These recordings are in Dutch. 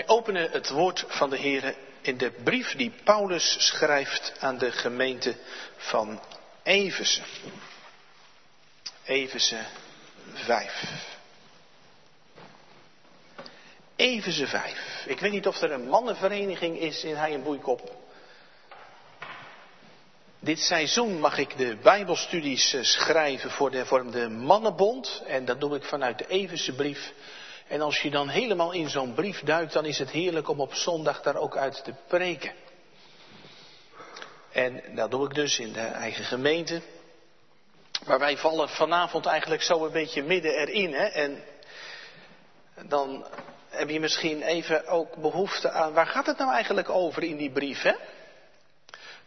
Wij openen het woord van de Heer in de brief die Paulus schrijft aan de gemeente van Efeze. Efeze 5. Efeze 5. Ik weet niet of er een mannenvereniging is in Hij en Boeikop. Dit seizoen mag ik de Bijbelstudies eh, schrijven voor de, voor de Mannenbond. En dat doe ik vanuit de Everse brief. En als je dan helemaal in zo'n brief duikt, dan is het heerlijk om op zondag daar ook uit te preken. En dat doe ik dus in de eigen gemeente. Maar wij vallen vanavond eigenlijk zo een beetje midden erin. Hè? En dan heb je misschien even ook behoefte aan, waar gaat het nou eigenlijk over in die brief? Hè?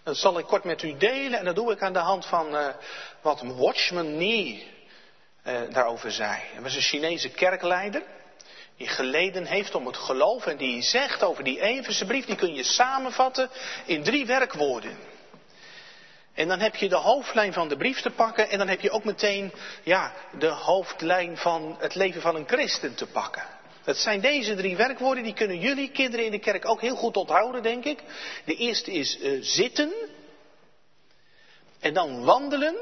Dat zal ik kort met u delen en dat doe ik aan de hand van uh, wat Watchman Nee uh, daarover zei. Hij was een Chinese kerkleider die geleden heeft om het geloof en die zegt over die Everse brief, die kun je samenvatten in drie werkwoorden. En dan heb je de hoofdlijn van de brief te pakken en dan heb je ook meteen ja, de hoofdlijn van het leven van een christen te pakken. Het zijn deze drie werkwoorden, die kunnen jullie kinderen in de kerk ook heel goed onthouden, denk ik. De eerste is uh, zitten. En dan wandelen.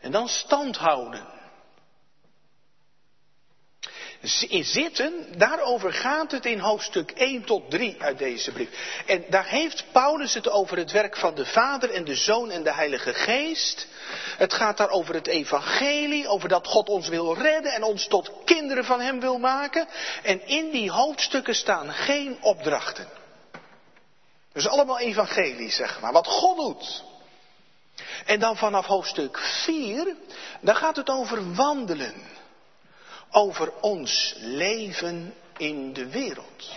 En dan stand houden. Zitten, daarover gaat het in hoofdstuk 1 tot 3 uit deze brief. En daar heeft Paulus het over het werk van de Vader en de Zoon en de Heilige Geest. Het gaat daar over het evangelie, over dat God ons wil redden en ons tot kinderen van Hem wil maken. En in die hoofdstukken staan geen opdrachten. Dus allemaal evangelie, zeg maar. Wat God doet. En dan vanaf hoofdstuk 4, dan gaat het over wandelen. Over ons leven in de wereld.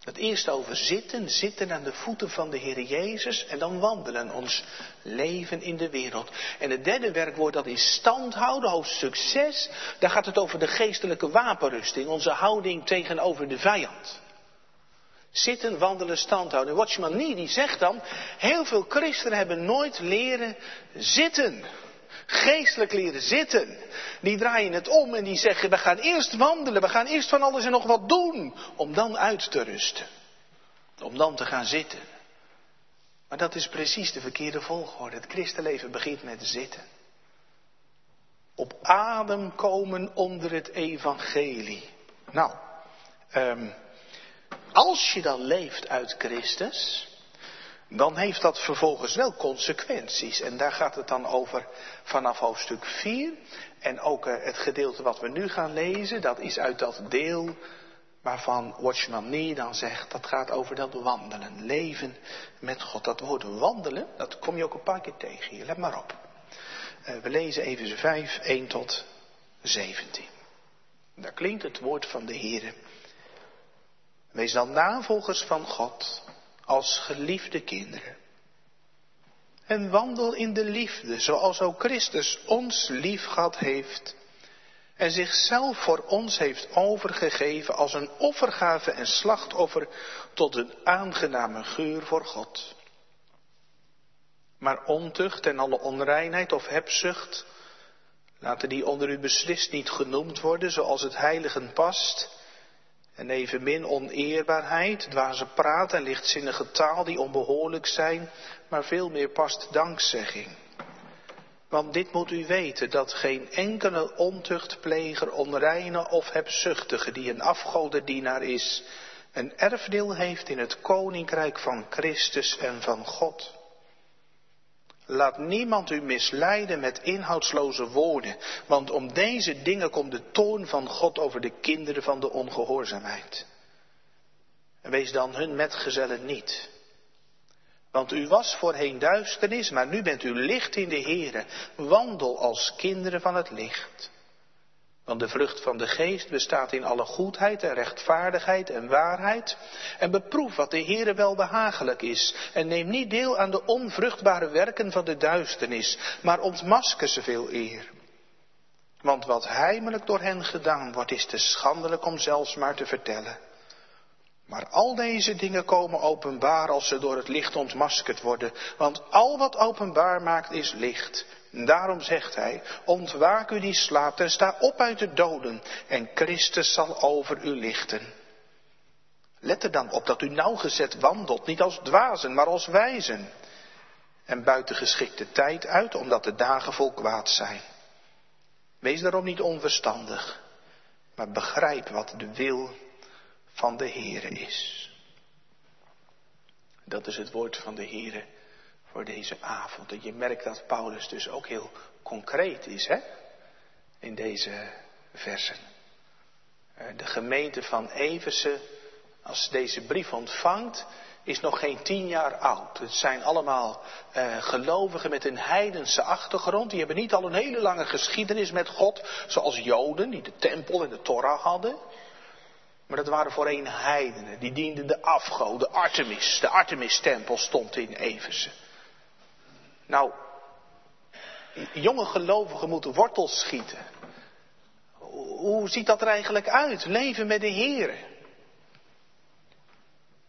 Het eerste over zitten, zitten aan de voeten van de Heer Jezus en dan wandelen ons leven in de wereld. En het derde werkwoord dat is standhouden, hoofdstuk 6, daar gaat het over de geestelijke wapenrusting, onze houding tegenover de vijand. Zitten, wandelen, standhouden. Watchman Nee, die zegt dan, heel veel christenen hebben nooit leren zitten. Geestelijk leren zitten. Die draaien het om en die zeggen, we gaan eerst wandelen, we gaan eerst van alles en nog wat doen. Om dan uit te rusten. Om dan te gaan zitten. Maar dat is precies de verkeerde volgorde. Het christenleven begint met zitten. Op adem komen onder het evangelie. Nou, um, als je dan leeft uit Christus, dan heeft dat vervolgens wel consequenties. En daar gaat het dan over vanaf hoofdstuk 4. En ook uh, het gedeelte wat we nu gaan lezen, dat is uit dat deel waarvan Watchman Nee dan zegt, dat gaat over dat wandelen, leven met God. Dat woord wandelen, dat kom je ook een paar keer tegen hier, let maar op. Uh, we lezen even 5, 1 tot 17. Daar klinkt het woord van de Heer. Wees dan navolgers van God als geliefde kinderen. En wandel in de liefde, zoals ook Christus ons lief gehad heeft en zichzelf voor ons heeft overgegeven als een offergave en slachtoffer tot een aangename geur voor God. Maar ontucht en alle onreinheid of hebzucht, laten die onder u beslist niet genoemd worden zoals het heiligen past, en evenmin oneerbaarheid, dwaze praat en lichtzinnige taal die onbehoorlijk zijn, maar veel meer past dankzegging. Want dit moet u weten, dat geen enkele ontuchtpleger, onreine of hebzuchtige die een afgodendienaar is, een erfdeel heeft in het koninkrijk van Christus en van God. Laat niemand u misleiden met inhoudsloze woorden, want om deze dingen komt de toorn van God over de kinderen van de ongehoorzaamheid. En wees dan hun metgezellen niet. Want u was voorheen duisternis, maar nu bent u licht in de Here. Wandel als kinderen van het licht. Want de vrucht van de geest bestaat in alle goedheid en rechtvaardigheid en waarheid. En beproef wat de Heere wel behagelijk is. En neem niet deel aan de onvruchtbare werken van de duisternis, maar ontmasker ze veel eer. Want wat heimelijk door hen gedaan wordt, is te schandelijk om zelfs maar te vertellen. Maar al deze dingen komen openbaar als ze door het licht ontmaskerd worden. Want al wat openbaar maakt is licht. Daarom zegt hij, ontwaak u die slaapt en sta op uit de doden en Christus zal over u lichten. Let er dan op dat u nauwgezet wandelt, niet als dwazen, maar als wijzen. En buiten geschikte tijd uit, omdat de dagen vol kwaad zijn. Wees daarom niet onverstandig, maar begrijp wat de wil van de Heere is. Dat is het woord van de Heere voor deze avond. En je merkt dat Paulus dus ook heel concreet is, hè? In deze versen. Eh, de gemeente van Eversen, als deze brief ontvangt, is nog geen tien jaar oud. Het zijn allemaal uh, gelovigen met een heidense achtergrond. Die hebben niet al een hele lange geschiedenis met God, zoals Joden, die de tempel en de Torah hadden. Maar dat waren voorheen heidenen, die dienden de afgod, de Artemis. De Artemis-tempel stond in Eversen. Nou, jonge gelovigen moeten wortels schieten. Hoe ziet dat er eigenlijk uit? Leven met de Heer.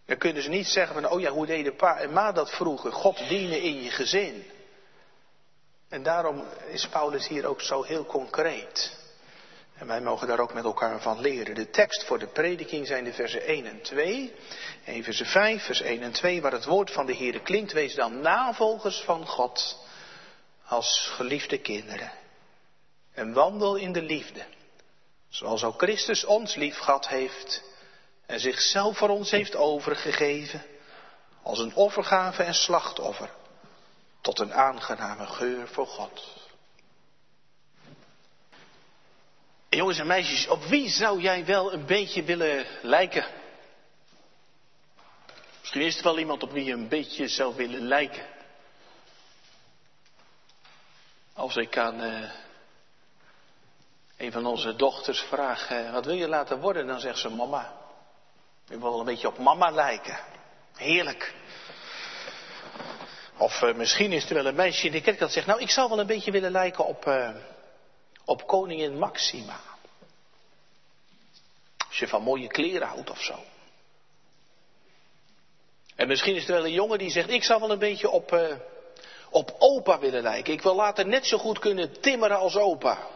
Dan kunnen ze niet zeggen van, oh ja, hoe deden pa en ma dat vroeger? God dienen in je gezin. En daarom is Paulus hier ook zo heel concreet. En wij mogen daar ook met elkaar van leren. De tekst voor de prediking zijn de versen 1 en 2. En versen 5, vers 1 en 2, waar het woord van de Heer klinkt. Wees dan navolgers van God als geliefde kinderen. En wandel in de liefde. Zoals ook Christus ons lief gehad heeft en zichzelf voor ons heeft overgegeven. Als een offergave en slachtoffer. Tot een aangename geur voor God. Jongens en meisjes, op wie zou jij wel een beetje willen lijken? Misschien is er wel iemand op wie je een beetje zou willen lijken. Als ik aan uh, een van onze dochters vraag, uh, wat wil je laten worden? Dan zegt ze mama. Ik wil wel een beetje op mama lijken. Heerlijk. Of uh, misschien is er wel een meisje in de kerk dat zegt, nou ik zou wel een beetje willen lijken op op koningin Maxima. Als je van mooie kleren houdt of zo. En misschien is er wel een jongen die zegt, ik zou wel een beetje op, uh, op opa willen lijken. Ik wil later net zo goed kunnen timmeren als opa.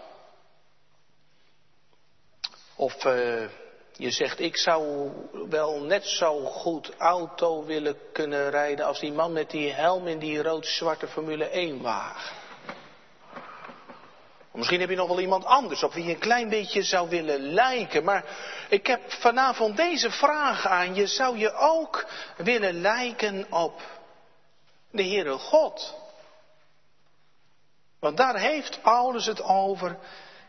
Of uh, je zegt, ik zou wel net zo goed auto willen kunnen rijden als die man met die helm in die rood-zwarte Formule 1 wagen. Misschien heb je nog wel iemand anders op wie je een klein beetje zou willen lijken. Maar ik heb vanavond deze vraag aan je. Zou je ook willen lijken op de Heere God? Want daar heeft Paulus het over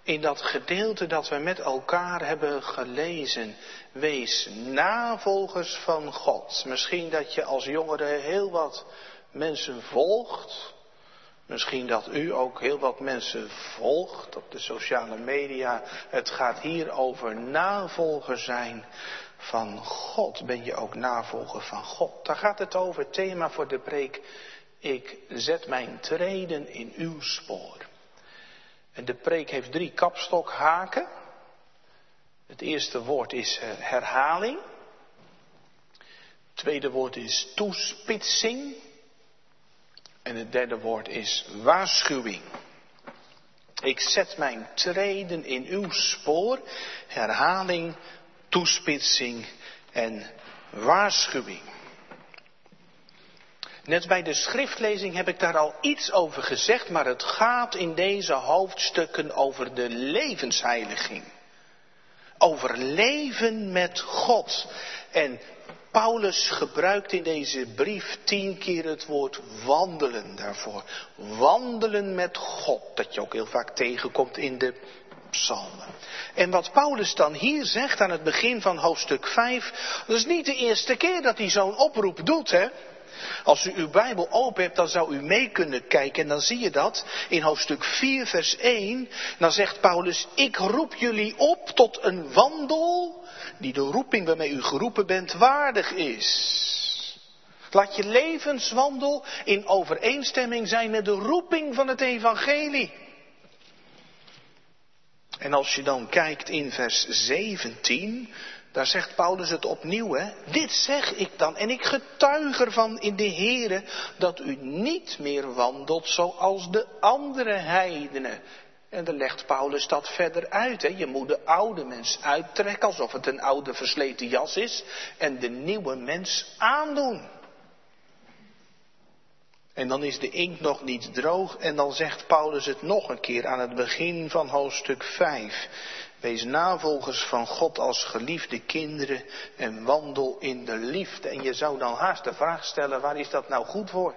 in dat gedeelte dat we met elkaar hebben gelezen. Wees navolgers van God. Misschien dat je als jongere heel wat mensen volgt. Misschien dat u ook heel wat mensen volgt op de sociale media. Het gaat hier over navolger zijn van God. Ben je ook navolger van God? Daar gaat het over. Thema voor de preek. Ik zet mijn treden in uw spoor. En de preek heeft drie kapstokhaken. Het eerste woord is eh, herhaling. Het tweede woord is toespitsing. En het derde woord is waarschuwing. Ik zet mijn treden in uw spoor, herhaling, toespitsing en waarschuwing. Net bij de schriftlezing heb ik daar al iets over gezegd, maar het gaat in deze hoofdstukken over de levensheiliging. Over leven met God. En Paulus gebruikt in deze brief tien keer het woord wandelen daarvoor. Wandelen met God, dat je ook heel vaak tegenkomt in de psalmen. En wat Paulus dan hier zegt aan het begin van hoofdstuk 5, dat is niet de eerste keer dat hij zo'n oproep doet, hè. Als u uw Bijbel open hebt, dan zou u mee kunnen kijken en dan zie je dat in hoofdstuk 4, vers 1. Dan zegt Paulus, ik roep jullie op tot een wandel die de roeping waarmee u geroepen bent waardig is. Laat je levenswandel in overeenstemming zijn met de roeping van het evangelie. En als je dan kijkt in vers 17, Daar zegt Paulus het opnieuw, hè. Dit zeg ik dan, en ik getuig ervan in de Here, dat u niet meer wandelt zoals de andere heidenen. En dan legt Paulus dat verder uit. Hè. Je moet de oude mens uittrekken, alsof het een oude versleten jas is, en de nieuwe mens aandoen. En dan is de inkt nog niet droog en dan zegt Paulus het nog een keer aan het begin van hoofdstuk 5. Wees navolgers van God als geliefde kinderen en wandel in de liefde. En je zou dan haast de vraag stellen, waar is dat nou goed voor?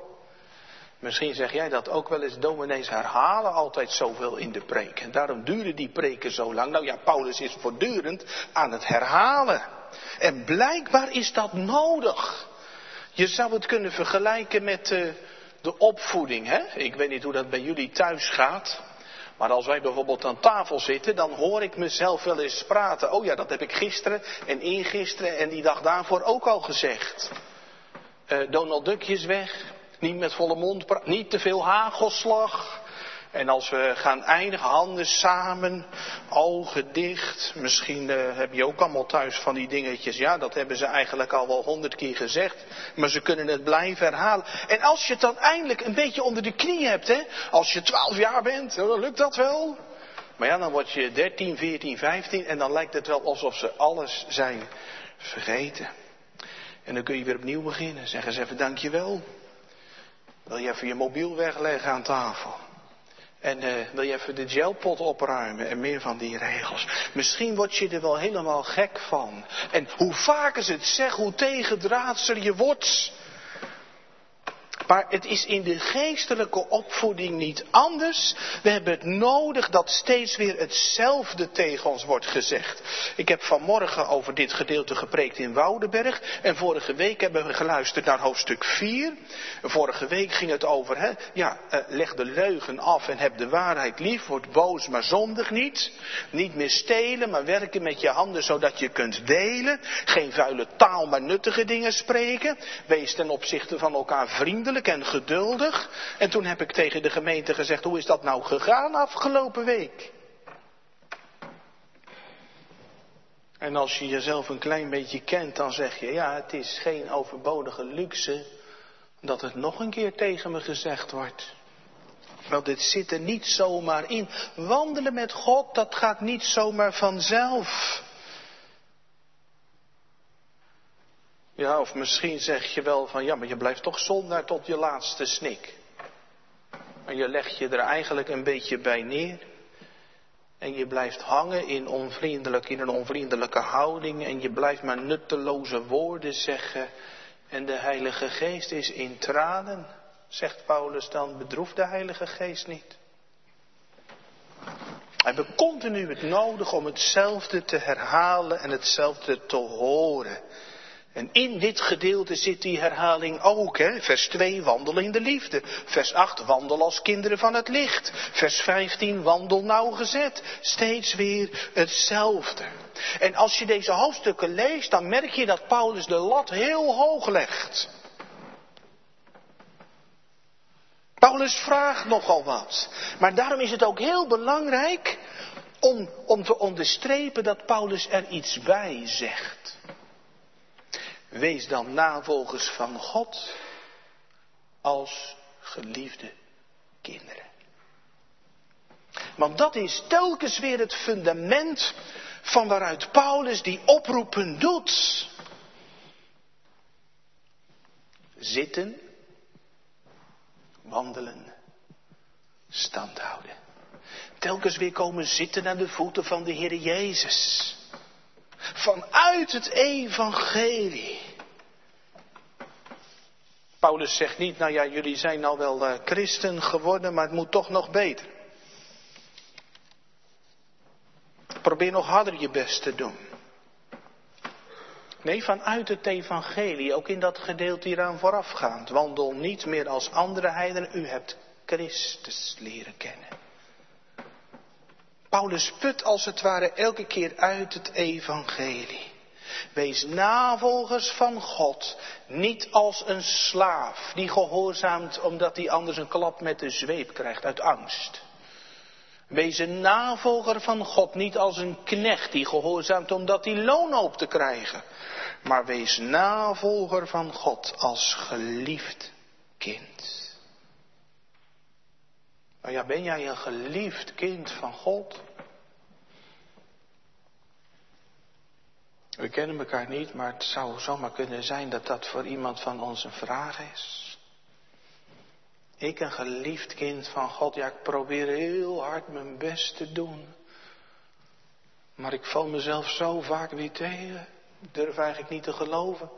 Misschien zeg jij dat ook wel eens, dominees herhalen altijd zoveel in de preek. En daarom duren die preken zo lang. Nou ja, Paulus is voortdurend aan het herhalen. En blijkbaar is dat nodig. Je zou het kunnen vergelijken met uh, de opvoeding. Hè? Ik weet niet hoe dat bij jullie thuis gaat. Maar als wij bijvoorbeeld aan tafel zitten, dan hoor ik mezelf wel eens praten. Oh ja, dat heb ik gisteren en eergisteren en die dag daarvoor ook al gezegd. Uh, Donald Duck is weg. Niet met volle mond praten. Niet te veel hagelslag. En als we gaan eindigen, handen samen, ogen dicht. Misschien uh, heb je ook allemaal thuis van die dingetjes. Ja, dat hebben ze eigenlijk al wel honderd keer gezegd. Maar ze kunnen het blijven herhalen. En als je het dan eindelijk een beetje onder de knie hebt, hè. Als je twaalf jaar bent, dan lukt dat wel. Maar ja, dan word je 13, 14, 15 en dan lijkt het wel alsof ze alles zijn vergeten. En dan kun je weer opnieuw beginnen. Zeg eens even dankjewel. Wil je even je mobiel wegleggen aan tafel? En uh, wil je even de gelpot opruimen en meer van die regels. Misschien word je er wel helemaal gek van. En hoe vaker ze het zeggen, hoe tegendraadser je wordt. Maar het is in de geestelijke opvoeding niet anders. We hebben het nodig dat steeds weer hetzelfde tegen ons wordt gezegd. Ik heb vanmorgen over dit gedeelte gepreekt in Woudenberg. En vorige week hebben we geluisterd naar hoofdstuk 4. Vorige week ging het over, hè, ja, uh, leg de leugen af en heb de waarheid lief. Word boos, maar zondig niet. Niet meer stelen, maar werken met je handen zodat je kunt delen. Geen vuile taal, maar nuttige dingen spreken. Wees ten opzichte van elkaar vriendelijk en geduldig. En toen heb ik tegen de gemeente gezegd, hoe is dat nou gegaan afgelopen week? En als je jezelf een klein beetje kent, dan zeg je, ja, het is geen overbodige luxe dat het nog een keer tegen me gezegd wordt. Wel, dit zit er niet zomaar in. Wandelen met God, dat gaat niet zomaar vanzelf. Ja, of misschien zeg je wel van ja, maar je blijft toch zondaar tot je laatste snik. En je legt je er eigenlijk een beetje bij neer. En je blijft hangen in, onvriendelijk, in een onvriendelijke houding. En je blijft maar nutteloze woorden zeggen. En de Heilige Geest is in tranen. Zegt Paulus dan, bedroef de Heilige Geest niet. We hebben continu het nodig om hetzelfde te herhalen en hetzelfde te horen. En in dit gedeelte zit die herhaling ook. Hè? Vers 2, wandel in de liefde. Vers 8, wandel als kinderen van het licht. Vers 15, wandel nauwgezet. Steeds weer hetzelfde. En als je deze hoofdstukken leest, dan merk je dat Paulus de lat heel hoog legt. Paulus vraagt nogal wat. Maar daarom is het ook heel belangrijk om, om te onderstrepen dat Paulus er iets bij zegt. Wees dan navolgers van God als geliefde kinderen. Want dat is telkens weer het fundament van waaruit Paulus die oproepen doet. Zitten, wandelen, stand houden. Telkens weer komen zitten aan de voeten van de Heer Jezus. Vanuit het evangelie. Paulus zegt niet, nou ja, jullie zijn nou wel uh, christen geworden, maar het moet toch nog beter. Probeer nog harder je best te doen. Nee, vanuit het evangelie, ook in dat gedeelte hieraan voorafgaand. Wandel niet meer als andere heidenen, u hebt Christus leren kennen. Paulus put als het ware elke keer uit het evangelie. Wees navolgers van God, niet als een slaaf die gehoorzaamt omdat hij anders een klap met de zweep krijgt uit angst. Wees een navolger van God, niet als een knecht die gehoorzaamt omdat hij loon hoopt te krijgen. Maar wees navolger van God als geliefd kind. Nou ja, ben jij een geliefd kind van God? We kennen elkaar niet, maar het zou zomaar kunnen zijn dat dat voor iemand van ons een vraag is. Ik, een geliefd kind van God, ja, ik probeer heel hard mijn best te doen. Maar ik val mezelf zo vaak weer tegen. Ik durf eigenlijk niet te geloven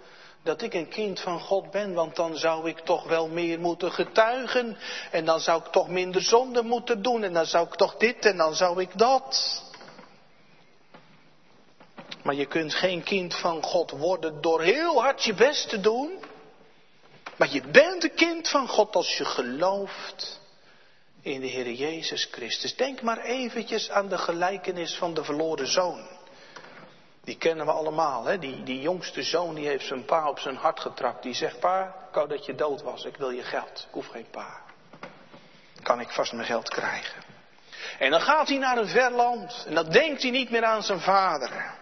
dat ik een kind van God ben, want dan zou ik toch wel meer moeten getuigen. En dan zou ik toch minder zonde moeten doen. En dan zou ik toch dit en dan zou ik dat. Maar je kunt geen kind van God worden door heel hard je best te doen. Maar je bent een kind van God als je gelooft in de Heer Jezus Christus. Denk maar eventjes aan de gelijkenis van de verloren zoon. Die kennen we allemaal, hè? Die, die jongste zoon die heeft zijn pa op zijn hart getrapt. Die zegt, pa, ik wou dat je dood was, ik wil je geld. Ik hoef geen pa. Kan ik vast mijn geld krijgen. En dan gaat hij naar een ver land. En dan denkt hij niet meer aan zijn vader.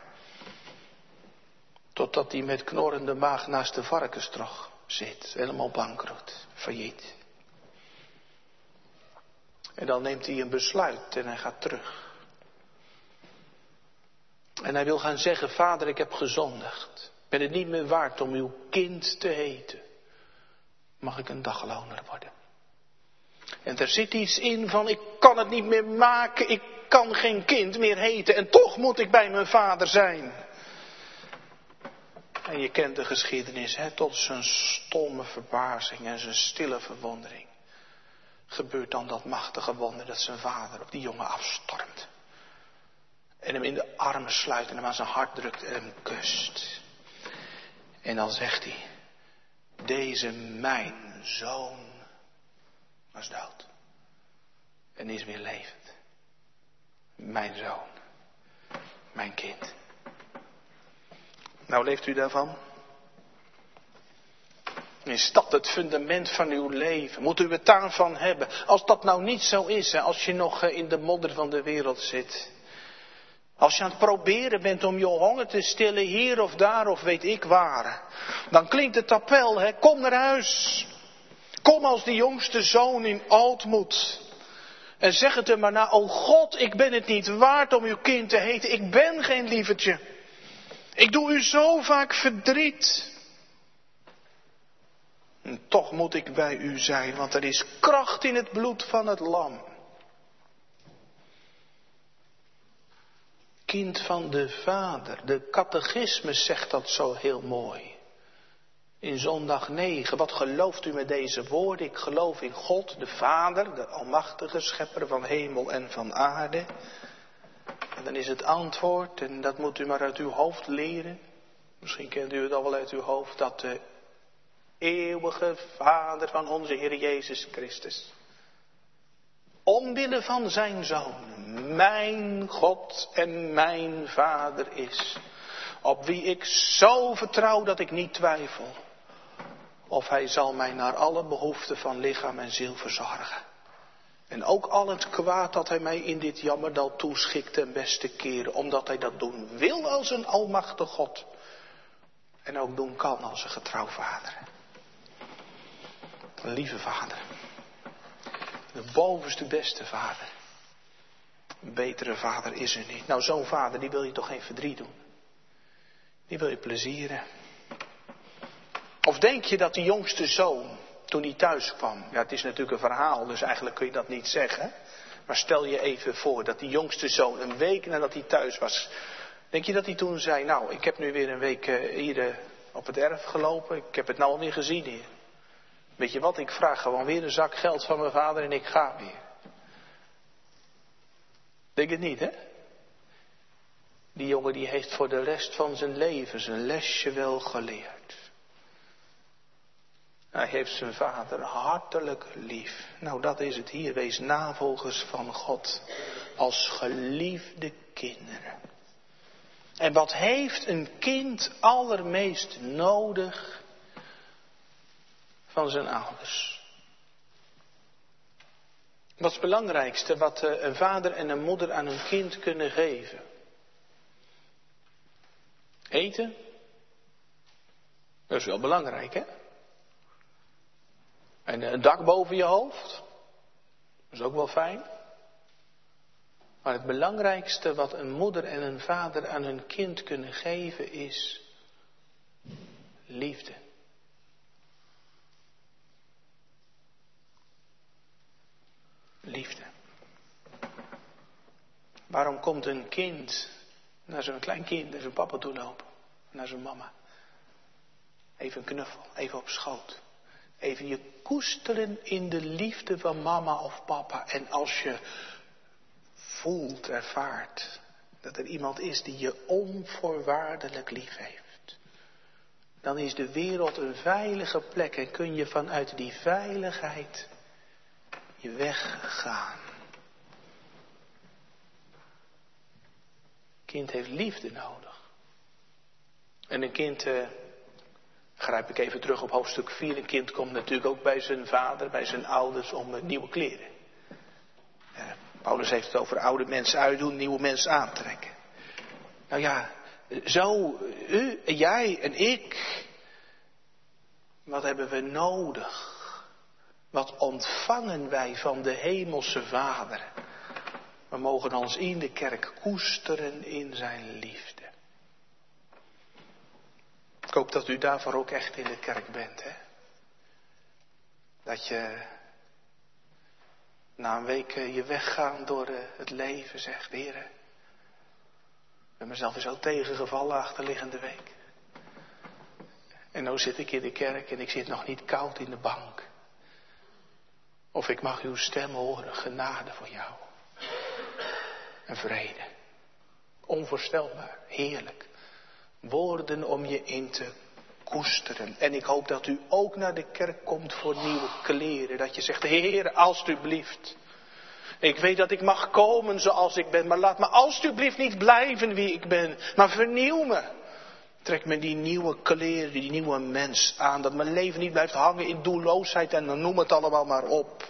Totdat hij met knorrende maag naast de varkenstrog zit. Helemaal bankroet, failliet. En dan neemt hij een besluit en hij gaat terug. En hij wil gaan zeggen, vader, ik heb gezondigd. Ben het niet meer waard om uw kind te heten. Mag ik een dagloner worden? En er zit iets in van, ik kan het niet meer maken, ik kan geen kind meer heten en toch moet ik bij mijn vader zijn. En je kent de geschiedenis, hè, tot zijn stomme verbazing en zijn stille verwondering. Gebeurt dan dat machtige wonder dat zijn vader op die jongen afstormt. En hem in de armen sluit en hem aan zijn hart drukt en hem kust. En dan zegt hij, deze mijn zoon was dood. En is weer levend. Mijn zoon. Mijn kind. Nou, leeft u daarvan? Is dat het fundament van uw leven? Moet u het daarvan hebben? Als dat nou niet zo is, als je nog eh, in de modder van de wereld zit. Als je aan het proberen bent om je honger te stillen, hier of daar of weet ik waar. Dan klinkt het appel, hè, kom naar huis. Kom als die jongste zoon in oudmoed. En zeg het er maar na, oh God, ik ben het niet waard om uw kind te heten. Ik ben geen lievertje. Ik doe u zo vaak verdriet. En toch moet ik bij u zijn, want er is kracht in het bloed van het lam. Kind van de Vader. De catechismus zegt dat zo heel mooi. In zondag 9, wat gelooft u met deze woorden? Ik geloof in God, de Vader, de Almachtige Schepper van hemel en van aarde. En dan is het antwoord, en dat moet u maar uit uw hoofd leren. Misschien kent u het al wel uit uw hoofd, dat de eeuwige Vader van onze Heer Jezus Christus, omwille van zijn Zoon, mijn God en mijn Vader is, op wie ik zo vertrouw dat ik niet twijfel, of Hij zal mij naar alle behoeften van lichaam en ziel verzorgen. En ook al het kwaad dat hij mij in dit jammerdal toeschikt ten beste keren, omdat hij dat doen wil als een almachtig God. En ook doen kan als een getrouw vader. Lieve vader. De bovenste beste vader. Een betere vader is er niet. Nou, zo'n vader, die wil je toch geen verdriet doen? Die wil je plezieren. Of denk je dat die jongste zoon, toen hij thuis kwam. Ja, het is natuurlijk een verhaal, dus eigenlijk kun je dat niet zeggen. Maar stel je even voor dat die jongste zoon een week nadat hij thuis was. Denk je dat hij toen zei, nou, ik heb nu weer een week eh, hier eh, op het erf gelopen. Ik heb het nou alweer gezien hier. Weet je wat, ik vraag gewoon weer een zak geld van mijn vader en ik ga weer. Denk het niet, hè? Die jongen die heeft voor de rest van zijn leven zijn lesje wel geleerd. Hij heeft zijn vader hartelijk lief. Nou, dat is het hier. Wees navolgers van God als geliefde kinderen. En wat heeft een kind allermeest nodig van zijn ouders? Wat is het belangrijkste wat eh, een vader en een moeder aan hun kind kunnen geven? Eten? Dat is wel belangrijk, hè? En een dak boven je hoofd? Dat is ook wel fijn. Maar het belangrijkste wat een moeder en een vader aan hun kind kunnen geven is liefde. Liefde. Waarom komt een kind naar zo'n klein kind, naar zijn papa toe lopen, naar zijn mama? Even een knuffel, even op schoot. Even je koesteren in de liefde van mama of papa. En als je voelt, ervaart dat er iemand is die je onvoorwaardelijk lief heeft, dan is de wereld een veilige plek en kun je vanuit die veiligheid je weg gaan. kind heeft liefde nodig. En een kind, eh, grijp ik even terug op hoofdstuk 4, een kind komt natuurlijk ook bij zijn vader, bij zijn ouders om uh, nieuwe kleren. Uh, Paulus heeft het over oude mensen uitdoen, nieuwe mensen aantrekken. Nou ja, zo, u, jij en ik, wat hebben we nodig? Wat ontvangen wij van de Hemelse Vader? We mogen ons in de kerk koesteren in zijn liefde. Ik hoop dat u daarvoor ook echt in de kerk bent, hè? Dat je na een week eh, je weggaan door eh, het leven zegt, heren, ik ben mezelf weer zo tegengevallen achterliggende week. En nu zit ik in de kerk en ik zit nog niet koud in de bank. Of ik mag uw stem horen, genade voor jou. En vrede. Onvoorstelbaar, heerlijk. Woorden om je in te koesteren. En ik hoop dat u ook naar de kerk komt voor nieuwe kleren. Dat je zegt, Heer, alstublieft. Ik weet dat ik mag komen zoals ik ben, maar laat me alstublieft niet blijven wie ik ben. Maar vernieuw me. Trek me die nieuwe kleren, die nieuwe mens aan. Dat mijn leven niet blijft hangen in doelloosheid en dan noem het allemaal maar op.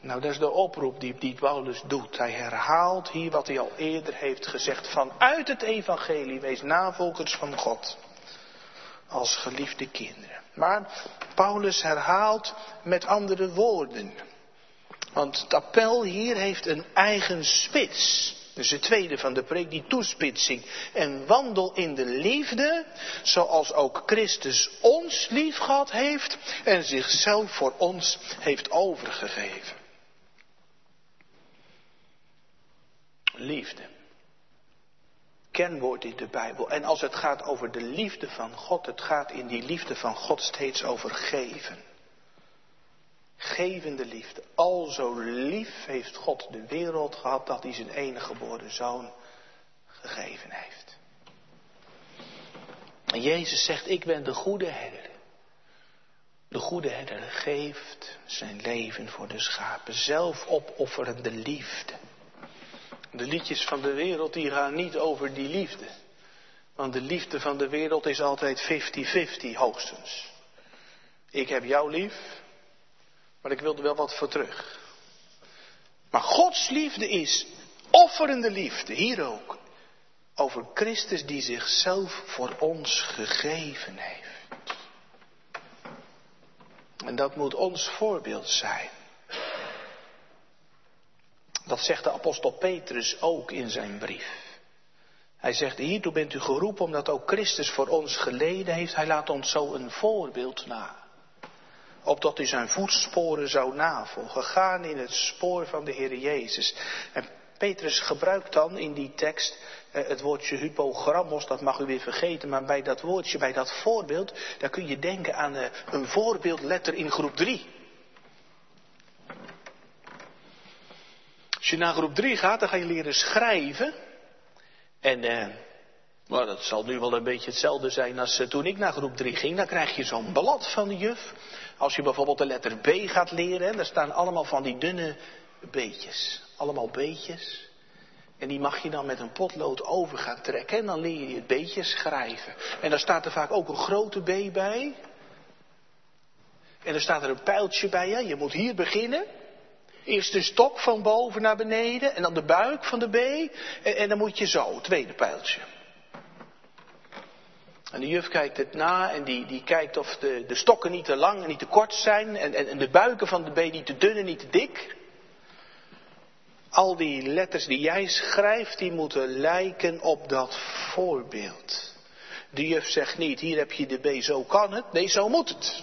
Nou, dat is de oproep die, die Paulus doet. Hij herhaalt hier wat hij al eerder heeft gezegd. Vanuit het evangelie, wees navolgers van God. Als geliefde kinderen. Maar Paulus herhaalt met andere woorden. Want het appel hier heeft een eigen spits. Dus de tweede van de preek, die toespitsing. En wandel in de liefde, zoals ook Christus ons lief gehad heeft en zichzelf voor ons heeft overgegeven. Liefde. Kenwoord in de Bijbel. En als het gaat over de liefde van God, het gaat in die liefde van God steeds over geven. Gevende liefde. Al zo lief heeft God de wereld gehad dat hij zijn enige geboren zoon gegeven heeft. En Jezus zegt, ik ben de goede herder. De goede herder geeft zijn leven voor de schapen. Zelfopofferende liefde. De liedjes van de wereld die gaan niet over die liefde. Want de liefde van de wereld is altijd 50-50 hoogstens. Ik heb jou lief, maar ik wil er wel wat voor terug. Maar Gods liefde is offerende liefde, hier ook. Over Christus die zichzelf voor ons gegeven heeft. En dat moet ons voorbeeld zijn. Dat zegt de apostel Petrus ook in zijn brief. Hij zegt, hiertoe bent u geroepen omdat ook Christus voor ons geleden heeft. Hij laat ons zo een voorbeeld na. Opdat u zijn voetsporen zou navolgen. Gaan in het spoor van de Heer Jezus. En Petrus gebruikt dan in die tekst eh, het woordje hypogrammos, dat mag u weer vergeten, maar bij dat woordje, bij dat voorbeeld, daar kun je denken aan eh, een voorbeeldletter in groep 3. Als je naar groep 3 gaat, dan ga je leren schrijven. En eh, nou, dat zal nu wel een beetje hetzelfde zijn als eh, toen ik naar groep 3 ging. Dan krijg je zo'n blad van de juf. Als je bijvoorbeeld de letter B gaat leren, daar staan allemaal van die dunne beetjes. Allemaal beetjes. En die mag je dan met een potlood over gaan trekken. En dan leer je het beetjes schrijven. En daar staat er vaak ook een grote B bij. En er staat er een pijltje bij je. Je moet hier beginnen. Eerst de stok van boven naar beneden en dan de buik van de B. En dan moet je zo, tweede pijltje. En de juf kijkt het na en die, die kijkt of de, de stokken niet te lang en niet te kort zijn. En, en, en de buiken van de B niet te dun en niet te dik. Al die letters die jij schrijft, die moeten lijken op dat voorbeeld. De juf zegt niet, hier heb je de B, zo kan het. Nee, zo moet het.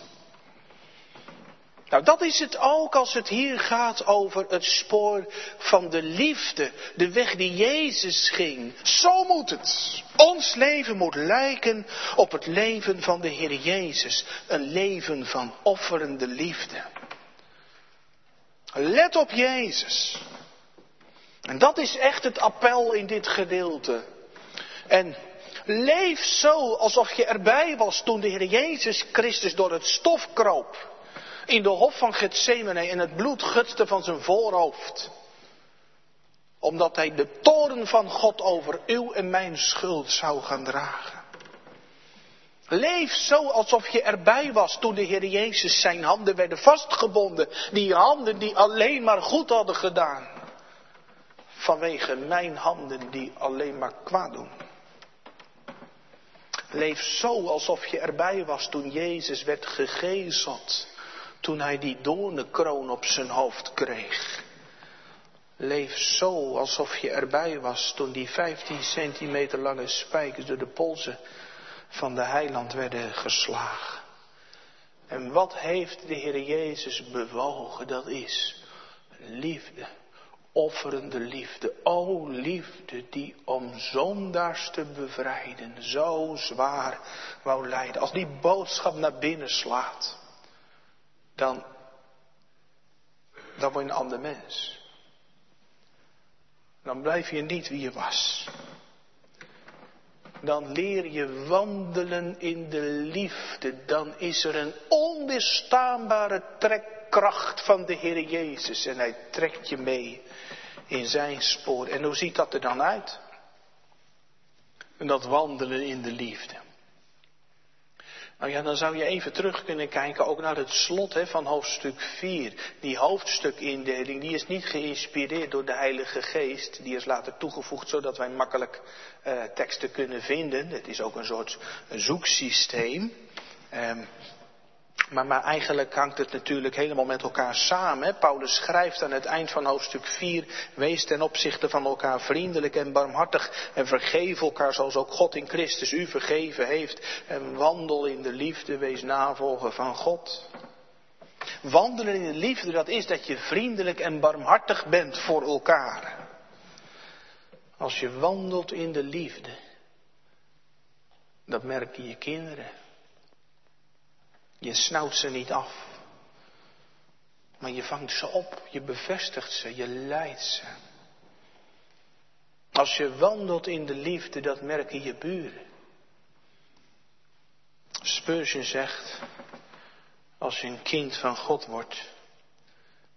Nou, dat is het ook als het hier gaat over het spoor van de liefde. De weg die Jezus ging. Zo moet het. Ons leven moet lijken op het leven van de Heer Jezus. Een leven van offerende liefde. Let op Jezus. En dat is echt het appel in dit gedeelte. En leef zo alsof je erbij was toen de Heer Jezus Christus door het stof kroop. In de hof van Gethsemane en het bloed gutste van zijn voorhoofd. Omdat hij de toren van God over uw en mijn schuld zou gaan dragen. Leef zo alsof je erbij was toen de Heer Jezus zijn handen werden vastgebonden. Die handen die alleen maar goed hadden gedaan vanwege mijn handen die alleen maar kwaad doen. Leef zo alsof je erbij was toen Jezus werd gegezeld, toen hij die doornenkroon op zijn hoofd kreeg. Leef zo alsof je erbij was toen die 15 centimeter lange spijkers door de polsen van de heiland werden geslagen. En wat heeft de Heer Jezus bewogen? Dat is liefde offerende liefde. O liefde die om zondaars te bevrijden zo zwaar wou lijden. Als die boodschap naar binnen slaat, dan, dan word je een ander mens. Dan blijf je niet wie je was. Dan leer je wandelen in de liefde. Dan is er een onweerstaanbare trekkracht van de Heer Jezus. En hij trekt je mee in zijn spoor. En hoe ziet dat er dan uit? En dat wandelen in de liefde. Nou ja, dan zou je even terug kunnen kijken ook naar het slot hè, van hoofdstuk 4. Die hoofdstukindeling, die is niet geïnspireerd door de Heilige Geest. Die is later toegevoegd zodat wij makkelijk uh, teksten kunnen vinden. Het is ook een soort zoeksysteem. Um, maar, eigenlijk hangt het natuurlijk helemaal met elkaar samen. Paulus schrijft aan het eind van hoofdstuk 4, wees ten opzichte van elkaar vriendelijk en barmhartig en vergeef elkaar zoals ook God in Christus u vergeven heeft. En wandel in de liefde, wees navolger van God. Wandelen in de liefde, dat is dat je vriendelijk en barmhartig bent voor elkaar. Als je wandelt in de liefde, dat merken je kinderen. Je snauwt ze niet af. Maar je vangt ze op, je bevestigt ze, je leidt ze. Als je wandelt in de liefde, dat merken je buren. Spurgeon zegt, als je een kind van God wordt,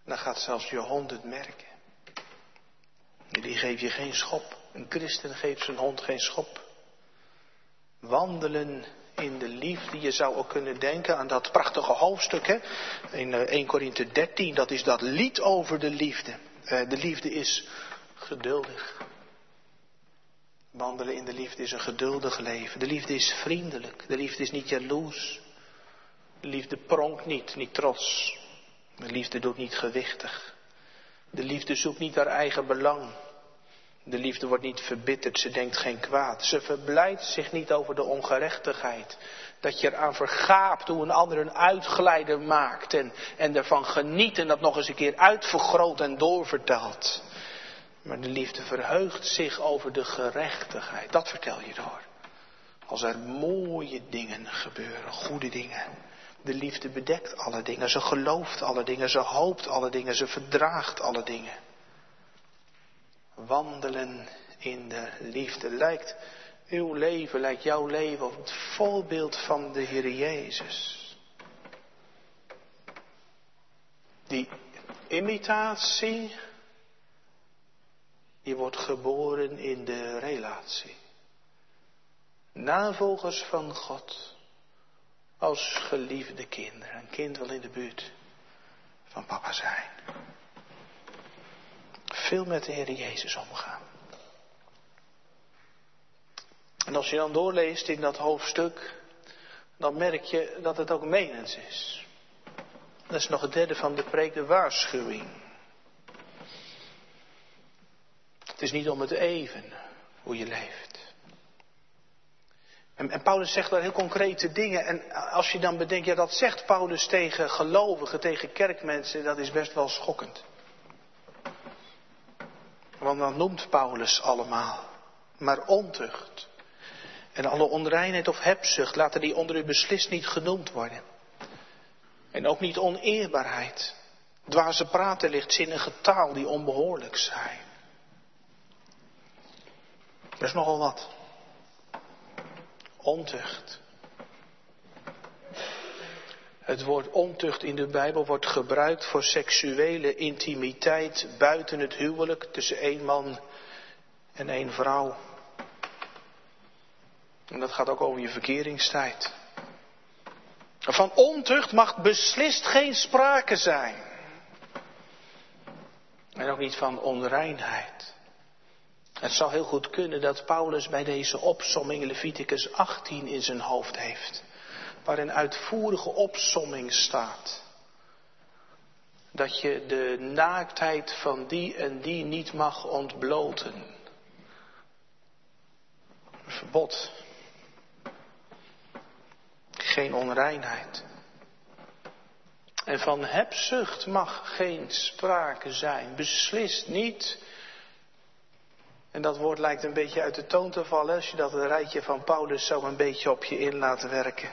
dan gaat zelfs je hond het merken. Die geeft je geen schop. Een christen geeft zijn hond geen schop. Wandelen in de liefde. Je zou ook kunnen denken aan dat prachtige hoofdstuk hè? in 1 eh, Korinthe 13. Dat is dat lied over de liefde. Eh, de liefde is geduldig. Wandelen in de liefde is een geduldig leven. De liefde is vriendelijk. De liefde is niet jaloers. De liefde pronkt niet, niet trots. De liefde doet niet gewichtig. De liefde zoekt niet haar eigen belang. De liefde wordt niet verbitterd, ze denkt geen kwaad. Ze verblijdt zich niet over de ongerechtigheid. Dat je eraan vergaapt hoe een ander een uitglijder maakt en, en ervan geniet en dat nog eens een keer uitvergroot en doorvertelt. Maar de liefde verheugt zich over de gerechtigheid. Dat vertel je door. Als er mooie dingen gebeuren, goede dingen. De liefde bedekt alle dingen, ze gelooft alle dingen, ze hoopt alle dingen, ze verdraagt alle dingen wandelen in de liefde. Lijkt uw leven, lijkt jouw leven op het voorbeeld van de Heer Jezus. Die imitatie, die wordt geboren in de relatie. Navolgers van God als geliefde kinderen. Een kind wil in de buurt van papa zijn. Veel met de Heer Jezus omgaan. En als je dan doorleest in dat hoofdstuk, dan merk je dat het ook menens is. Dat is nog het derde van de preek, de waarschuwing. Het is niet om het even hoe je leeft. En, en, Paulus zegt daar heel concrete dingen. En als je dan bedenkt, ja dat zegt Paulus tegen gelovigen, tegen kerkmensen, dat is best wel schokkend. Want dan noemt Paulus allemaal. Maar ontucht. En alle onreinheid of hebzucht, laten die onder u beslist niet genoemd worden. En ook niet oneerbaarheid. Dwaze praten, lichtzinnige taal die onbehoorlijk zijn. Dat is nogal wat. Ontucht. Het woord ontucht in de Bijbel wordt gebruikt voor seksuele intimiteit buiten het huwelijk tussen één man en één vrouw. En dat gaat ook over je verkeringstijd. Van ontucht mag beslist geen sprake zijn. En ook niet van onreinheid. Het zou heel goed kunnen dat Paulus bij deze opsomming Leviticus 18 in zijn hoofd heeft. Waar een uitvoerige opsomming staat. Dat je de naaktheid van die en die niet mag ontbloten. Een verbod. Geen onreinheid. En van hebzucht mag geen sprake zijn. Beslist niet. En dat woord lijkt een beetje uit de toon te vallen als je dat rijtje van Paulus zo een beetje op je in laat werken.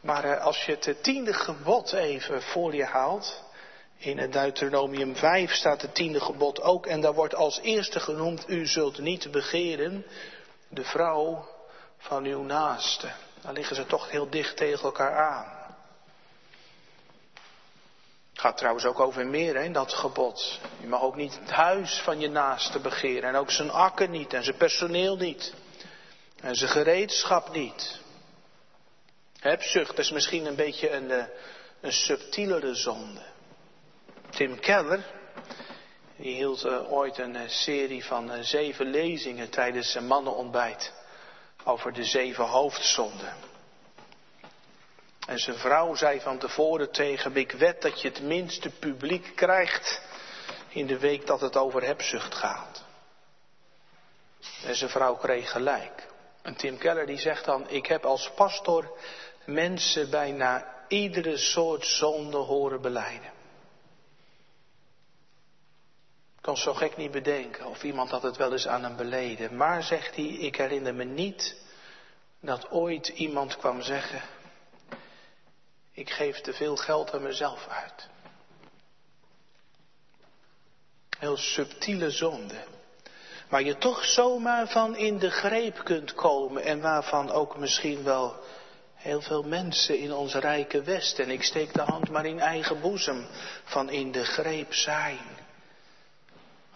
Maar eh, als je het tiende gebod even voor je haalt, in het Deuteronomium 5 staat het tiende gebod ook en daar wordt als eerste genoemd, u zult niet begeren de vrouw van uw naaste. Dan liggen ze toch heel dicht tegen elkaar aan. Het gaat trouwens ook over meer, hè, dat gebod. Je mag ook niet het huis van je naaste begeren. En ook zijn akker niet. En zijn personeel niet. En zijn gereedschap niet. Hebzucht is misschien een beetje een, eh, een subtielere zonde. Tim Keller, die hield uh, ooit een uh, serie van zeven lezingen tijdens zijn mannenontbijt over de zeven hoofdzonden. En zijn vrouw zei van tevoren tegen hem, ik wed dat je het minste publiek krijgt in de week dat het over hebzucht gaat. En zijn vrouw kreeg gelijk. En Tim Keller die zegt dan, ik heb als pastor mensen bijna iedere soort zonde horen beleiden. Ik kan zo gek niet bedenken of iemand had het wel eens aan hem beleden. Maar zegt hij, ik herinner me niet dat ooit iemand kwam zeggen, ik geef te veel geld aan mezelf uit. Heel subtiele zonde. Waar je toch zomaar van in de greep kunt komen en waarvan ook misschien wel heel veel mensen in ons rijke West, en ik steek de hand maar in eigen boezem, van in de greep zijn.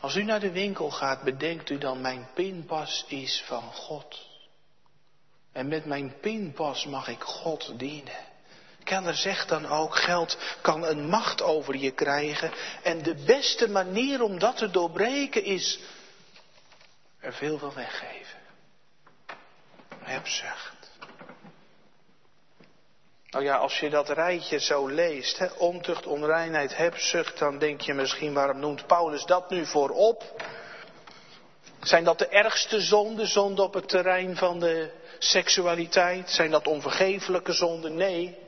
Als u naar de winkel gaat, bedenkt u dan, mijn pinpas is van God. En met mijn pinpas mag ik God dienen. Keller zegt dan ook, geld kan een macht over je krijgen. En de beste manier om dat te doorbreken is er veel van weggeven. Hebzucht. Nou ja, als je dat rijtje zo leest, hè, ontucht, onreinheid, hebzucht, dan denk je misschien, waarom noemt Paulus dat nu voorop? Zijn dat de ergste zonden, zonden op het terrein van de seksualiteit? Zijn dat onvergeeflijke zonden? Nee.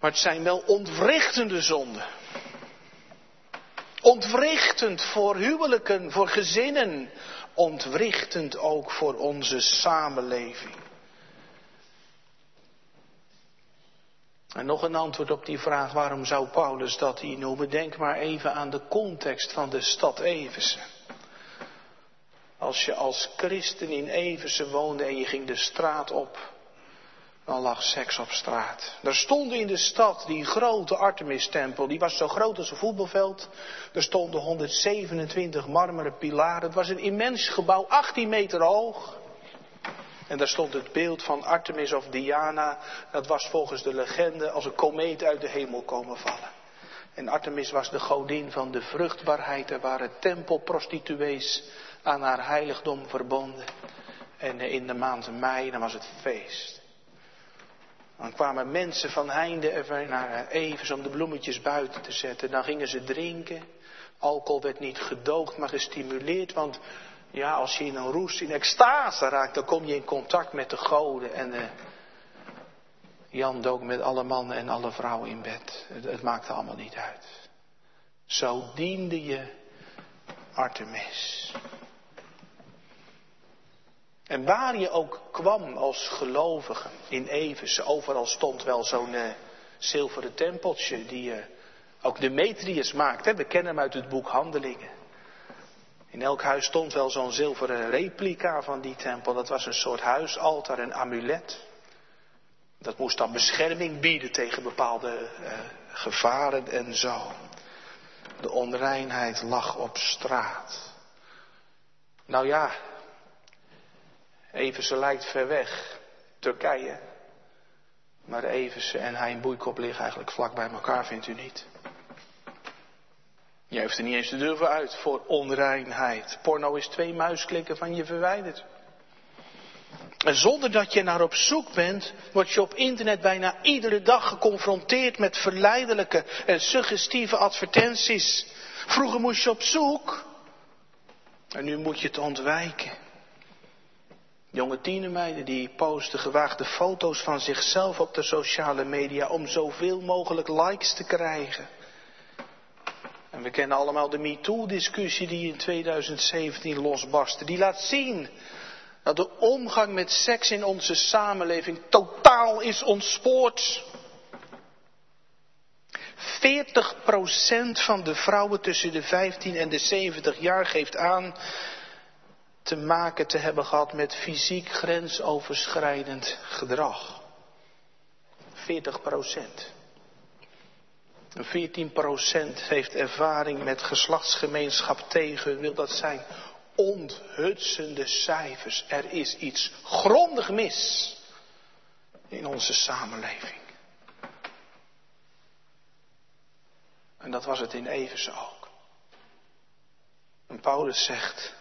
Maar het zijn wel ontwrichtende zonden. Ontwrichtend voor huwelijken, voor gezinnen. Ontwrichtend ook voor onze samenleving. En nog een antwoord op die vraag, waarom zou Paulus dat hier noemen? Denk maar even aan de context van de stad Eversen. Als je als christen in Eversen woonde en je ging de straat op, dan lag seks op straat. Er stond in de stad die grote Artemis-tempel, die was zo groot als een voetbalveld. Er stonden 127 marmeren pilaren. Het was een immens gebouw, 18 meter hoog. En daar stond het beeld van Artemis of Diana. Dat was volgens de legende als een komeet uit de hemel komen vallen. En Artemis was de godin van de vruchtbaarheid. Er waren tempelprostituees aan haar heiligdom verbonden. En in de maand mei, dan was het feest. Dan kwamen mensen van heinde er naar even om de bloemetjes buiten te zetten. Dan gingen ze drinken. Alcohol werd niet gedoogd, maar gestimuleerd. Want ja, als je in een roes, in extase raakt, dan kom je in contact met de goden. En uh, Jan dook met alle mannen en alle vrouwen in bed. Het, het maakte allemaal niet uit. Zo diende je Artemis. En waar je ook kwam als gelovige in Evers, overal stond wel zo'n uh, zilveren tempeltje die uh, ook Demetrius maakt. Hè? We kennen hem uit het boek Handelingen. In elk huis stond wel zo'n zilveren replica van die tempel. Dat was een soort huisaltaar, een amulet. Dat moest dan bescherming bieden tegen bepaalde uh, gevaren en zo. De onreinheid lag op straat. Nou ja, Everse lijkt ver weg, Turkije. Maar Everse en hij in Boeikop liggen eigenlijk vlak bij elkaar, vindt u niet? Je heeft er niet eens de deur voor uit voor onreinheid. Porno is twee muisklikken van je verwijderd. En zonder dat je naar op zoek bent, word je op internet bijna iedere dag geconfronteerd met verleidelijke en suggestieve advertenties. Vroeger moest je op zoek en nu moet je het ontwijken. Jonge tienermeiden die posten gewaagde foto's van zichzelf op de sociale media om zoveel mogelijk likes te krijgen. We kennen allemaal de MeToo-discussie die in 2017 losbarstte. Die laat zien dat de omgang met seks in onze samenleving totaal is ontspoord. 40% van de vrouwen tussen de 15 en de 70 jaar geeft aan te maken te hebben gehad met fysiek grensoverschrijdend gedrag. 40 procent. 14 procent heeft ervaring met geslachtsgemeenschap tegen. Wil dat zijn onthutsende cijfers. Er is iets grondig mis in onze samenleving. En dat was het in Eversen ook. En Paulus zegt,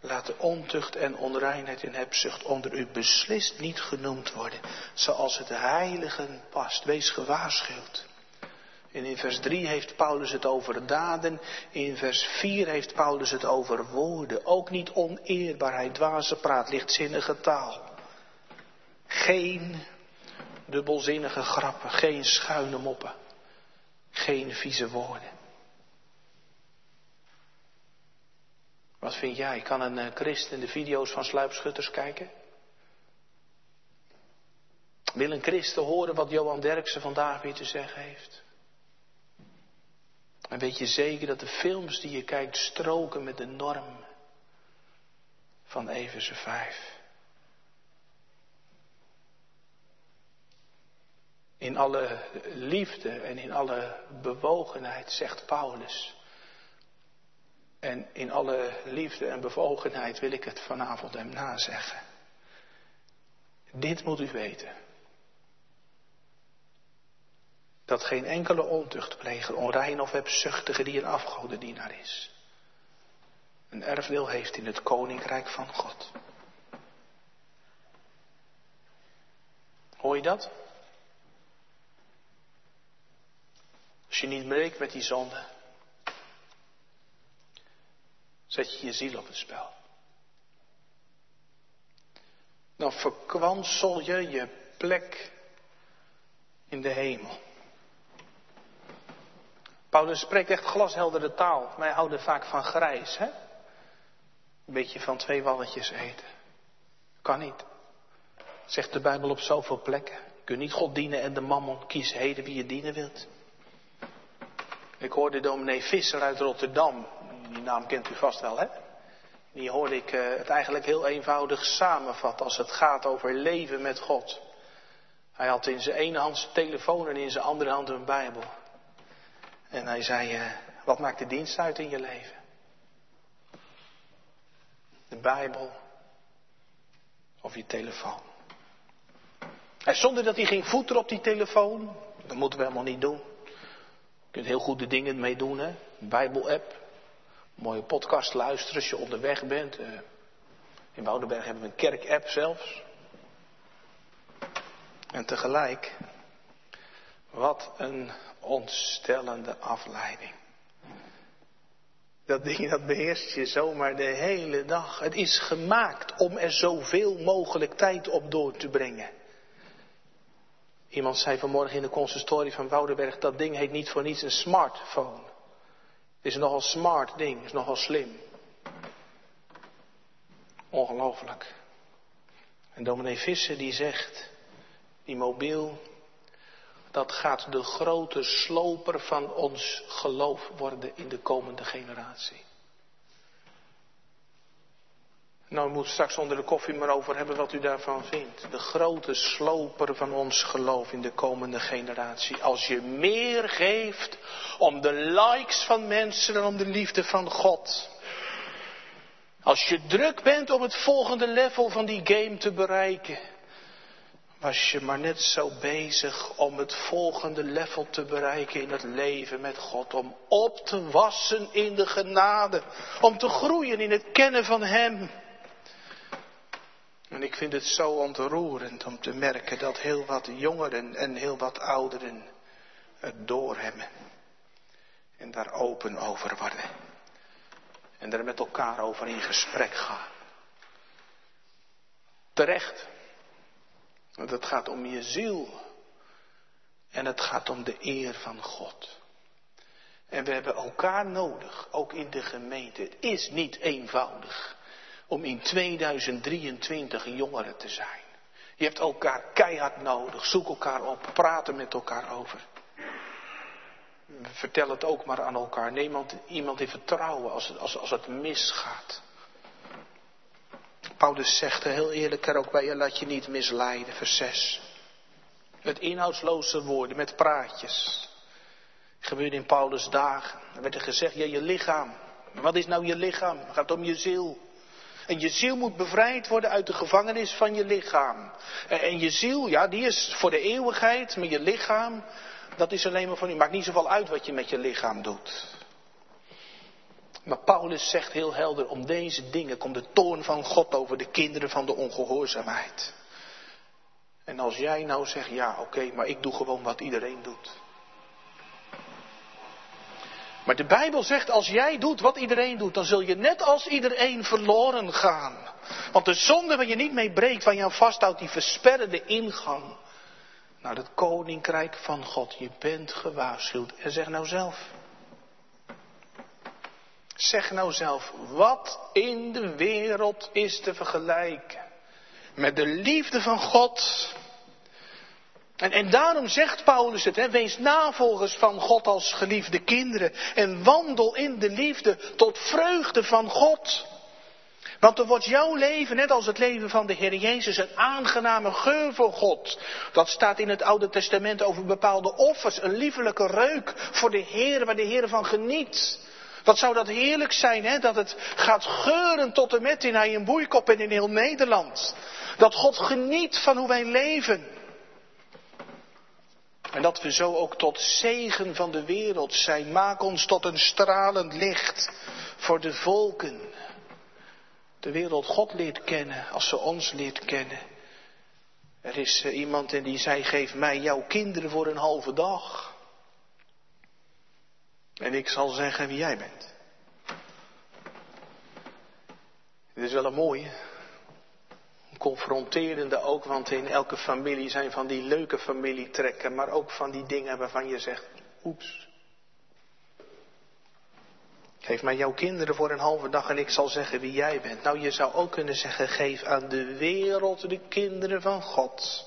Laat de ontucht en onreinheid en hebzucht onder u beslist niet genoemd worden, zoals het heiligen past. Wees gewaarschuwd. En in vers 3 heeft Paulus het over daden, in vers 4 heeft Paulus het over woorden. Ook niet oneerbaarheid, dwaze praat, lichtzinnige taal. Geen dubbelzinnige grappen, geen schuine moppen, geen vieze woorden. Wat vind jij? Kan een eh, christen de video's van sluipschutters kijken? Wil een christen horen wat Johan Derksen vandaag weer te zeggen heeft? En weet je zeker dat de films die je kijkt stroken met de norm van Everse 5? In alle liefde en in alle bewogenheid zegt Paulus. En in alle liefde en bevogenheid wil ik het vanavond hem nazeggen. Dit moet u weten. Dat geen enkele ontuchtpleger, onrein of hebzuchtige die een afgodendienaar is, een erfdeel heeft in het koninkrijk van God. Hoor je dat? Als je niet breekt met die zonde, zet je je ziel op het spel. Dan verkwansel je je plek in de hemel. Paulus spreekt echt glasheldere taal. Wij houden vaak van grijs, hè? Een beetje van twee walletjes eten. Kan niet. Zegt de Bijbel op zoveel plekken. Je kunt niet God dienen en de mammon. Kies heden wie je dienen wilt. Ik hoorde dominee Visser uit Rotterdam die naam kent u vast wel, hè? Die hoorde ik uh, het eigenlijk heel eenvoudig samenvatten als het gaat over leven met God. Hij had in zijn ene hand zijn telefoon en in zijn andere hand een Bijbel. En hij zei, uh, wat maakt de dienst uit in je leven? De Bijbel. of je telefoon. En zonder dat hij ging voeteren op die telefoon, dat moeten we helemaal niet doen. Je kunt heel goede dingen mee doen, hè? Bijbel-app. Mooie podcast luisteren als je onderweg bent. Eh, in Woudenberg hebben we een kerk-app zelfs. En tegelijk, wat een ontstellende afleiding. Dat ding dat beheerst je zomaar de hele dag. Het is gemaakt om er zoveel mogelijk tijd op door te brengen. Iemand zei vanmorgen in de consistorie van Woudenberg, dat ding heet niet voor niets een smartphone. Het is een nogal smart ding, het is nogal slim. Ongelooflijk. En dominee Visser die zegt, die mobiel, dat gaat de grote sloper van ons geloof worden in de komende generatie. Nou, u moet straks onder de koffie maar over hebben wat u daarvan vindt. De grote sloper van ons geloof in de komende generatie. Als je meer geeft om de likes van mensen dan om de liefde van God. Als je druk bent om het volgende level van die game te bereiken. Was je maar net zo bezig om het volgende level te bereiken in het leven met God. Om op te wassen in de genade. Om te groeien in het kennen van Hem. En ik vind het zo ontroerend om te merken dat heel wat jongeren en heel wat ouderen het doorhebben. En daar open over worden. En er met elkaar over in gesprek gaan. Terecht. Want het gaat om je ziel. En het gaat om de eer van God. En we hebben elkaar nodig, ook in de gemeente. Het is niet eenvoudig om in 2023 jongeren te zijn. Je hebt elkaar keihard nodig. Zoek elkaar op. Praten met elkaar over. Vertel het ook maar aan elkaar. Neem iemand in vertrouwen als als, als het misgaat. Paulus zegt er heel eerlijk er ook bij je, laat je niet misleiden, vers 6. Met inhoudsloze woorden, met praatjes. Gebeurde in Paulus dagen. Er werd er gezegd, ja je lichaam. Wat is nou je lichaam? Het gaat om je ziel. En je ziel moet bevrijd worden uit de gevangenis van je lichaam. En je ziel, ja, die is voor de eeuwigheid, maar je lichaam, dat is alleen maar van u. Maakt niet zoveel uit wat je met je lichaam doet. Maar Paulus zegt heel helder, om deze dingen komt de toorn van God over de kinderen van de ongehoorzaamheid. En als jij nou zegt, ja oké, maar ik doe gewoon wat iedereen doet. Maar de Bijbel zegt, als jij doet wat iedereen doet, dan zul je net als iedereen verloren gaan. Want de zonde waar je niet mee breekt, waar je aan vasthoudt, die versperren de ingang naar het koninkrijk van God. Je bent gewaarschuwd. En zeg nou zelf. Zeg nou zelf, wat in de wereld is te vergelijken met de liefde van God en, en daarom zegt Paulus het, hè, wees navolgers van God als geliefde kinderen en wandel in de liefde tot vreugde van God. Want dan wordt jouw leven, net als het leven van de Heer Jezus, een aangename geur voor God. Dat staat in het Oude Testament over bepaalde offers, een liefelijke reuk voor de Heer, waar de Heer van geniet. Wat zou dat heerlijk zijn, hè? dat het gaat geuren tot en met in hij een boeikop en in heel Nederland. Dat God geniet van hoe wij leven. En dat we zo ook tot zegen van de wereld zijn. Maak ons tot een stralend licht voor de volken. De wereld God leert kennen als ze ons leert kennen. Er is uh, iemand en die zei: Geef mij jouw kinderen voor een halve dag. En ik zal zeggen wie jij bent. Dit is wel een mooie confronterende ook, want in elke familie zijn van die leuke familietrekken, maar ook van die dingen waarvan je zegt, oeps. Geef mij jouw kinderen voor een halve dag en ik zal zeggen wie jij bent. Nou, je zou ook kunnen zeggen, geef aan de wereld de kinderen van God.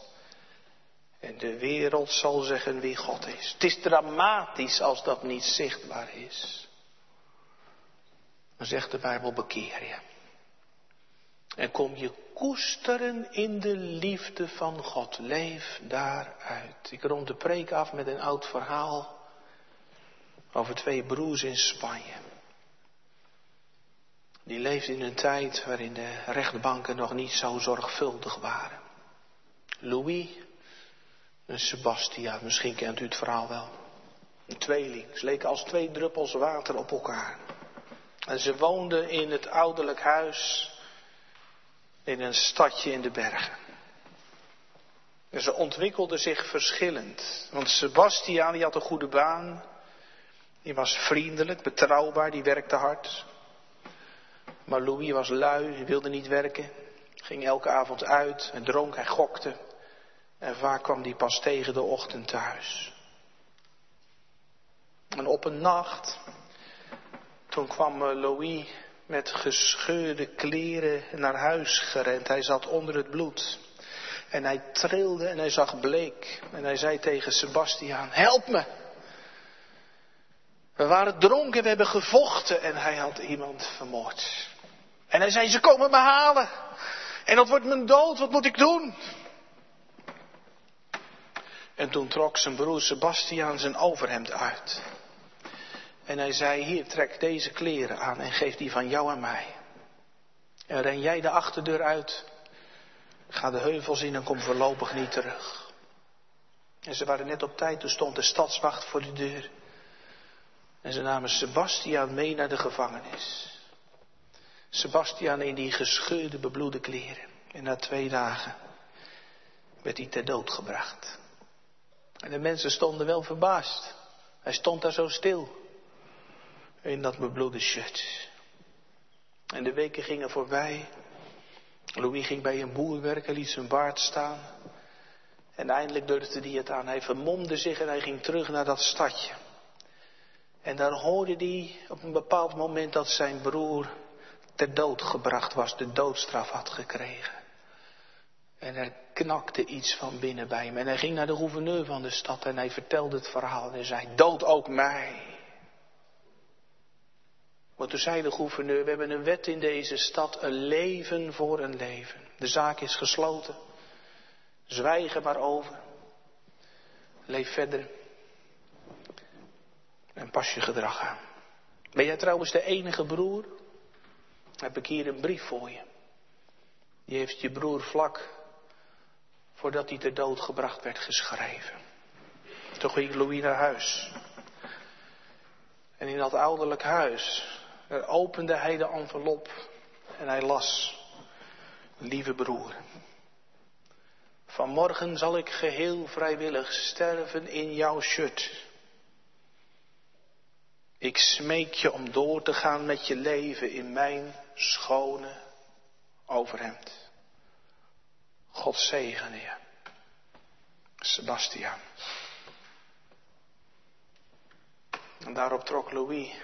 En de wereld zal zeggen wie God is. Het is dramatisch als dat niet zichtbaar is. Dan zegt de Bijbel, bekeer je. En kom je koesteren in de liefde van God. Leef daaruit. Ik rond de preek af met een oud verhaal over twee broers in Spanje. Die leefde in een tijd waarin de rechtbanken nog niet zo zorgvuldig waren. Louis en Sebastian, misschien kent u het verhaal wel. Een tweeling. Ze leken als twee druppels water op elkaar. En ze woonden in het ouderlijk huis in een stadje in de bergen. En ze ontwikkelden zich verschillend. Want Sebastian die had een goede baan. Die was vriendelijk, betrouwbaar, die werkte hard. Maar Louis was lui, hij wilde niet werken. Ging elke avond uit en dronk, hij gokte. En vaak kwam hij pas tegen de ochtend thuis. En op een nacht, toen kwam eh, Louis met gescheurde kleren naar huis gerend. Hij zat onder het bloed. En hij trilde en hij zag bleek. En hij zei tegen Sebastiaan, help me. We waren dronken, we hebben gevochten en hij had iemand vermoord. En hij zei, ze komen me halen. En dat wordt mijn dood, wat moet ik doen? En toen trok zijn broer Sebastiaan zijn overhemd uit. En hij zei, hier trek deze kleren aan en geef die van jou aan mij. En ren jij de achterdeur uit, ga de heuvels in en kom voorlopig niet terug. En ze waren net op tijd, toen stond de stadswacht voor de deur. En ze namen Sebastiaan mee naar de gevangenis. Sebastiaan in die gescheurde, bebloede kleren. En na twee dagen werd hij ter dood gebracht. En de mensen stonden wel verbaasd. Hij stond daar zo stil. In dat bebloede shirt. En de weken gingen voorbij. Louis ging bij een boer werken, liet zijn baard staan. En eindelijk durfde hij het aan. Hij vermomde zich en hij ging terug naar dat stadje. En daar hoorde hij op een bepaald moment dat zijn broer ter dood gebracht was, de doodstraf had gekregen. En er knakte iets van binnen bij hem. En hij ging naar de gouverneur van de stad en hij vertelde het verhaal. En hij zei, dood ook mij. Want toen zei de gouverneur, we hebben een wet in deze stad, een leven voor een leven. De zaak is gesloten. Zwijgen maar over. Leef verder. En pas je gedrag aan. Ben jij trouwens de enige broer? Heb ik hier een brief voor je. Die heeft je broer vlak voordat hij ter dood gebracht werd geschreven. Toen ging Louis naar huis. En in dat ouderlijk huis opende hij de envelop en hij las. Lieve broer, vanmorgen zal ik geheel vrijwillig sterven in jouw shirt. Ik smeek je om door te gaan met je leven in mijn schone overhemd. God zegene je. Sebastian. En daarop trok Louis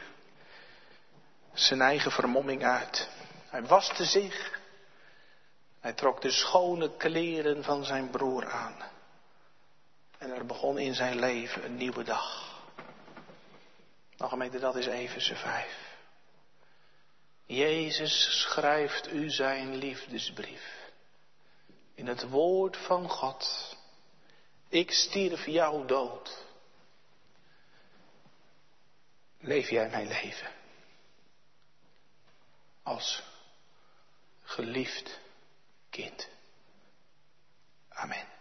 zijn eigen vermomming uit. Hij waste zich. Hij trok de schone kleren van zijn broer aan. En er begon in zijn leven een nieuwe dag. Nou gemeente, dat is Efeze 5. Jezus schrijft u zijn liefdesbrief. In het woord van God. Ik stierf jouw dood. Leef jij mijn leven? Als geliefd kind. Amen.